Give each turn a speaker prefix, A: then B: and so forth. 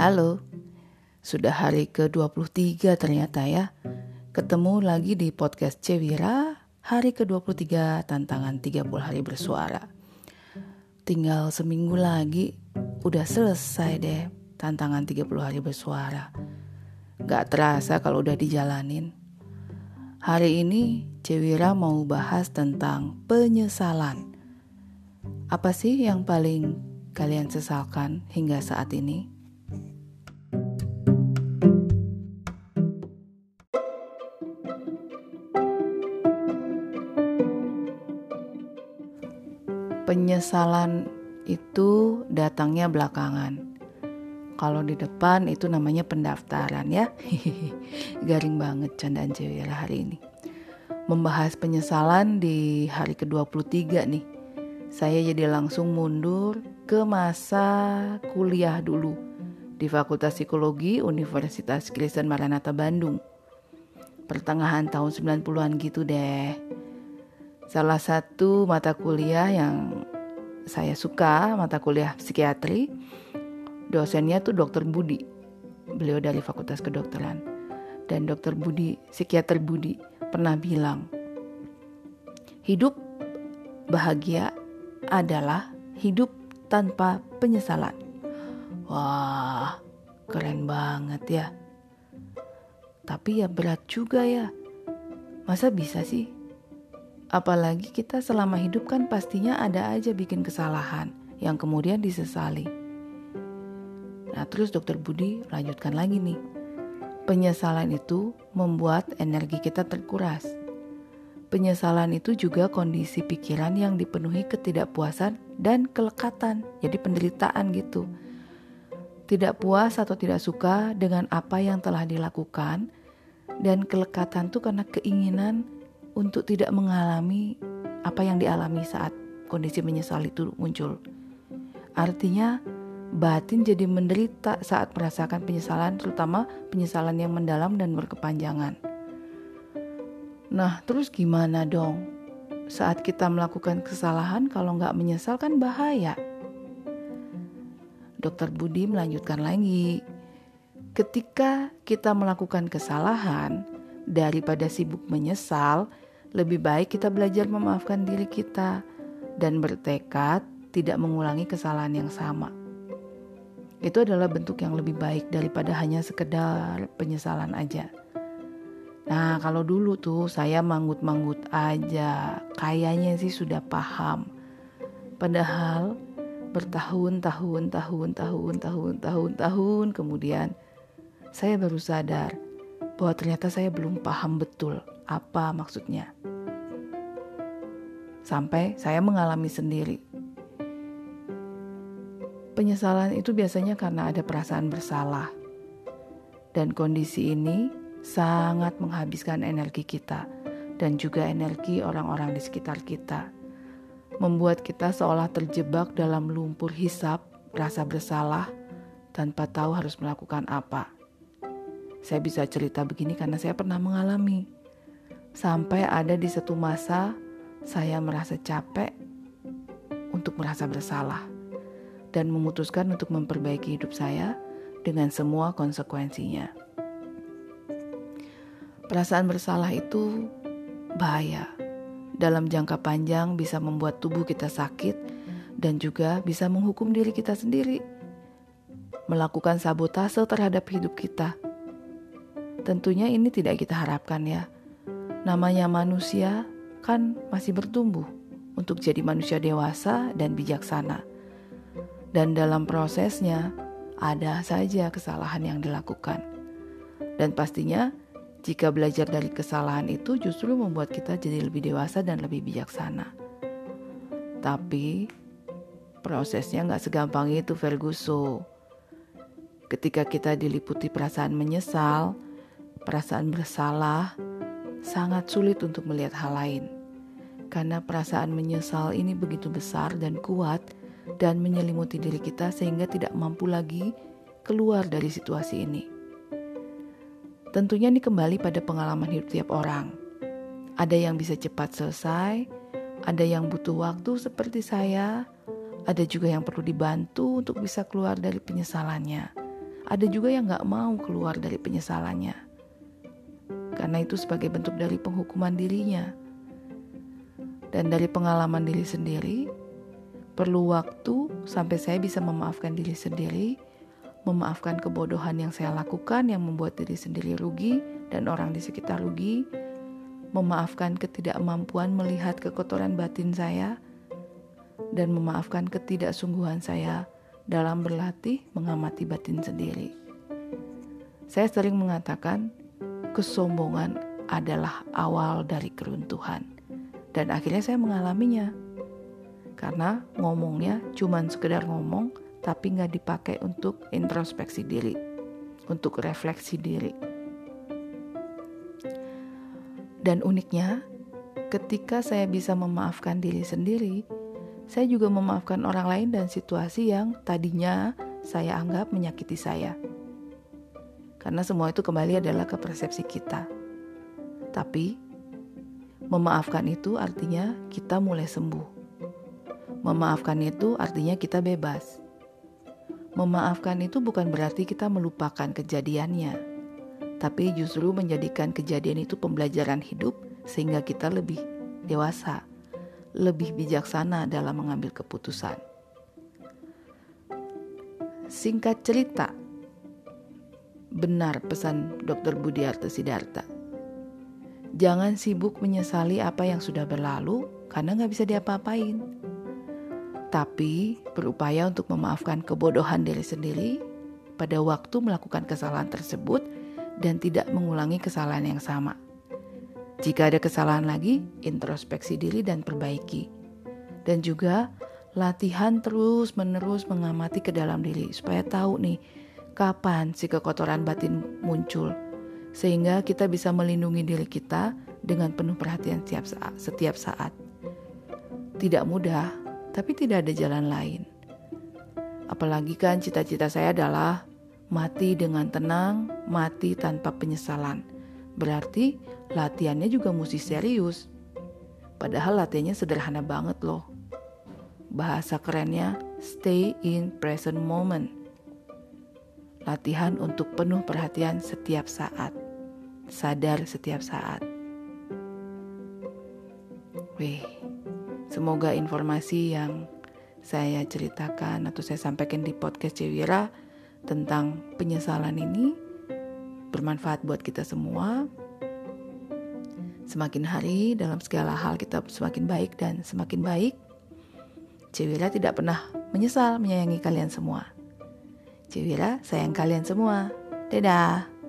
A: Halo, sudah hari ke-23 ternyata ya. Ketemu lagi di podcast Cewira, hari ke-23 tantangan 30 hari bersuara. Tinggal seminggu lagi, udah selesai deh tantangan 30 hari bersuara. Gak terasa kalau udah dijalanin. Hari ini Cewira mau bahas tentang penyesalan. Apa sih yang paling kalian sesalkan hingga saat ini? Penyesalan itu datangnya belakangan. Kalau di depan itu namanya pendaftaran ya. Garing banget candaan cewek hari ini. Membahas penyesalan di hari ke-23 nih. Saya jadi langsung mundur ke masa kuliah dulu di Fakultas Psikologi Universitas Kristen Maranatha Bandung. Pertengahan tahun 90-an gitu deh salah satu mata kuliah yang saya suka, mata kuliah psikiatri. Dosennya tuh Dokter Budi. Beliau dari Fakultas Kedokteran. Dan Dokter Budi, psikiater Budi pernah bilang, hidup bahagia adalah hidup tanpa penyesalan. Wah, keren banget ya. Tapi ya berat juga ya. Masa bisa sih Apalagi kita selama hidup kan pastinya ada aja bikin kesalahan yang kemudian disesali. Nah terus dokter Budi lanjutkan lagi nih. Penyesalan itu membuat energi kita terkuras. Penyesalan itu juga kondisi pikiran yang dipenuhi ketidakpuasan dan kelekatan, jadi penderitaan gitu. Tidak puas atau tidak suka dengan apa yang telah dilakukan, dan kelekatan tuh karena keinginan untuk tidak mengalami apa yang dialami saat kondisi menyesal itu muncul. Artinya batin jadi menderita saat merasakan penyesalan, terutama penyesalan yang mendalam dan berkepanjangan. Nah, terus gimana dong? Saat kita melakukan kesalahan, kalau nggak menyesal kan bahaya. Dokter Budi melanjutkan lagi, ketika kita melakukan kesalahan, daripada sibuk menyesal, lebih baik kita belajar memaafkan diri kita dan bertekad tidak mengulangi kesalahan yang sama. Itu adalah bentuk yang lebih baik daripada hanya sekedar penyesalan aja. Nah, kalau dulu tuh saya manggut-manggut aja, kayaknya sih sudah paham. Padahal bertahun-tahun, tahun, tahun, tahun, tahun, tahun kemudian saya baru sadar bahwa ternyata saya belum paham betul apa maksudnya. Sampai saya mengalami sendiri. Penyesalan itu biasanya karena ada perasaan bersalah. Dan kondisi ini sangat menghabiskan energi kita dan juga energi orang-orang di sekitar kita. Membuat kita seolah terjebak dalam lumpur hisap rasa bersalah tanpa tahu harus melakukan apa. Saya bisa cerita begini karena saya pernah mengalami. Sampai ada di satu masa saya merasa capek untuk merasa bersalah dan memutuskan untuk memperbaiki hidup saya dengan semua konsekuensinya. Perasaan bersalah itu bahaya. Dalam jangka panjang bisa membuat tubuh kita sakit dan juga bisa menghukum diri kita sendiri. Melakukan sabotase terhadap hidup kita. Tentunya ini tidak kita harapkan ya Namanya manusia kan masih bertumbuh untuk jadi manusia dewasa dan bijaksana. Dan dalam prosesnya ada saja kesalahan yang dilakukan. Dan pastinya jika belajar dari kesalahan itu justru membuat kita jadi lebih dewasa dan lebih bijaksana. Tapi prosesnya nggak segampang itu Ferguso. Ketika kita diliputi perasaan menyesal, perasaan bersalah, sangat sulit untuk melihat hal lain. Karena perasaan menyesal ini begitu besar dan kuat dan menyelimuti diri kita sehingga tidak mampu lagi keluar dari situasi ini. Tentunya ini kembali pada pengalaman hidup tiap orang. Ada yang bisa cepat selesai, ada yang butuh waktu seperti saya, ada juga yang perlu dibantu untuk bisa keluar dari penyesalannya. ada juga yang gak mau keluar dari penyesalannya. Karena itu sebagai bentuk dari penghukuman dirinya. Dan dari pengalaman diri sendiri, perlu waktu sampai saya bisa memaafkan diri sendiri, memaafkan kebodohan yang saya lakukan yang membuat diri sendiri rugi dan orang di sekitar rugi, memaafkan ketidakmampuan melihat kekotoran batin saya, dan memaafkan ketidaksungguhan saya dalam berlatih mengamati batin sendiri. Saya sering mengatakan, kesombongan adalah awal dari keruntuhan, dan akhirnya saya mengalaminya. Karena ngomongnya cuma sekedar ngomong, tapi nggak dipakai untuk introspeksi diri, untuk refleksi diri. Dan uniknya, ketika saya bisa memaafkan diri sendiri, saya juga memaafkan orang lain dan situasi yang tadinya saya anggap menyakiti saya. Karena semua itu kembali adalah ke persepsi kita. Tapi, memaafkan itu artinya kita mulai sembuh. Memaafkan itu artinya kita bebas. Memaafkan itu bukan berarti kita melupakan kejadiannya, tapi justru menjadikan kejadian itu pembelajaran hidup sehingga kita lebih dewasa lebih bijaksana dalam mengambil keputusan. Singkat cerita, benar pesan Dr. Budiarto Sidarta. Jangan sibuk menyesali apa yang sudah berlalu karena nggak bisa diapa-apain. Tapi berupaya untuk memaafkan kebodohan diri sendiri pada waktu melakukan kesalahan tersebut dan tidak mengulangi kesalahan yang sama. Jika ada kesalahan lagi, introspeksi diri dan perbaiki. Dan juga latihan terus-menerus mengamati ke dalam diri supaya tahu nih kapan si kekotoran batin muncul. Sehingga kita bisa melindungi diri kita dengan penuh perhatian setiap saat. Setiap saat. Tidak mudah, tapi tidak ada jalan lain. Apalagi kan cita-cita saya adalah mati dengan tenang, mati tanpa penyesalan. Berarti latihannya juga mesti serius. Padahal latihannya sederhana banget loh. Bahasa kerennya stay in present moment. Latihan untuk penuh perhatian setiap saat. Sadar setiap saat. Wih, semoga informasi yang saya ceritakan atau saya sampaikan di podcast Cewira tentang penyesalan ini bermanfaat buat kita semua Semakin hari dalam segala hal kita semakin baik dan semakin baik. Cewira tidak pernah menyesal menyayangi kalian semua. Cewira sayang kalian semua. Dadah.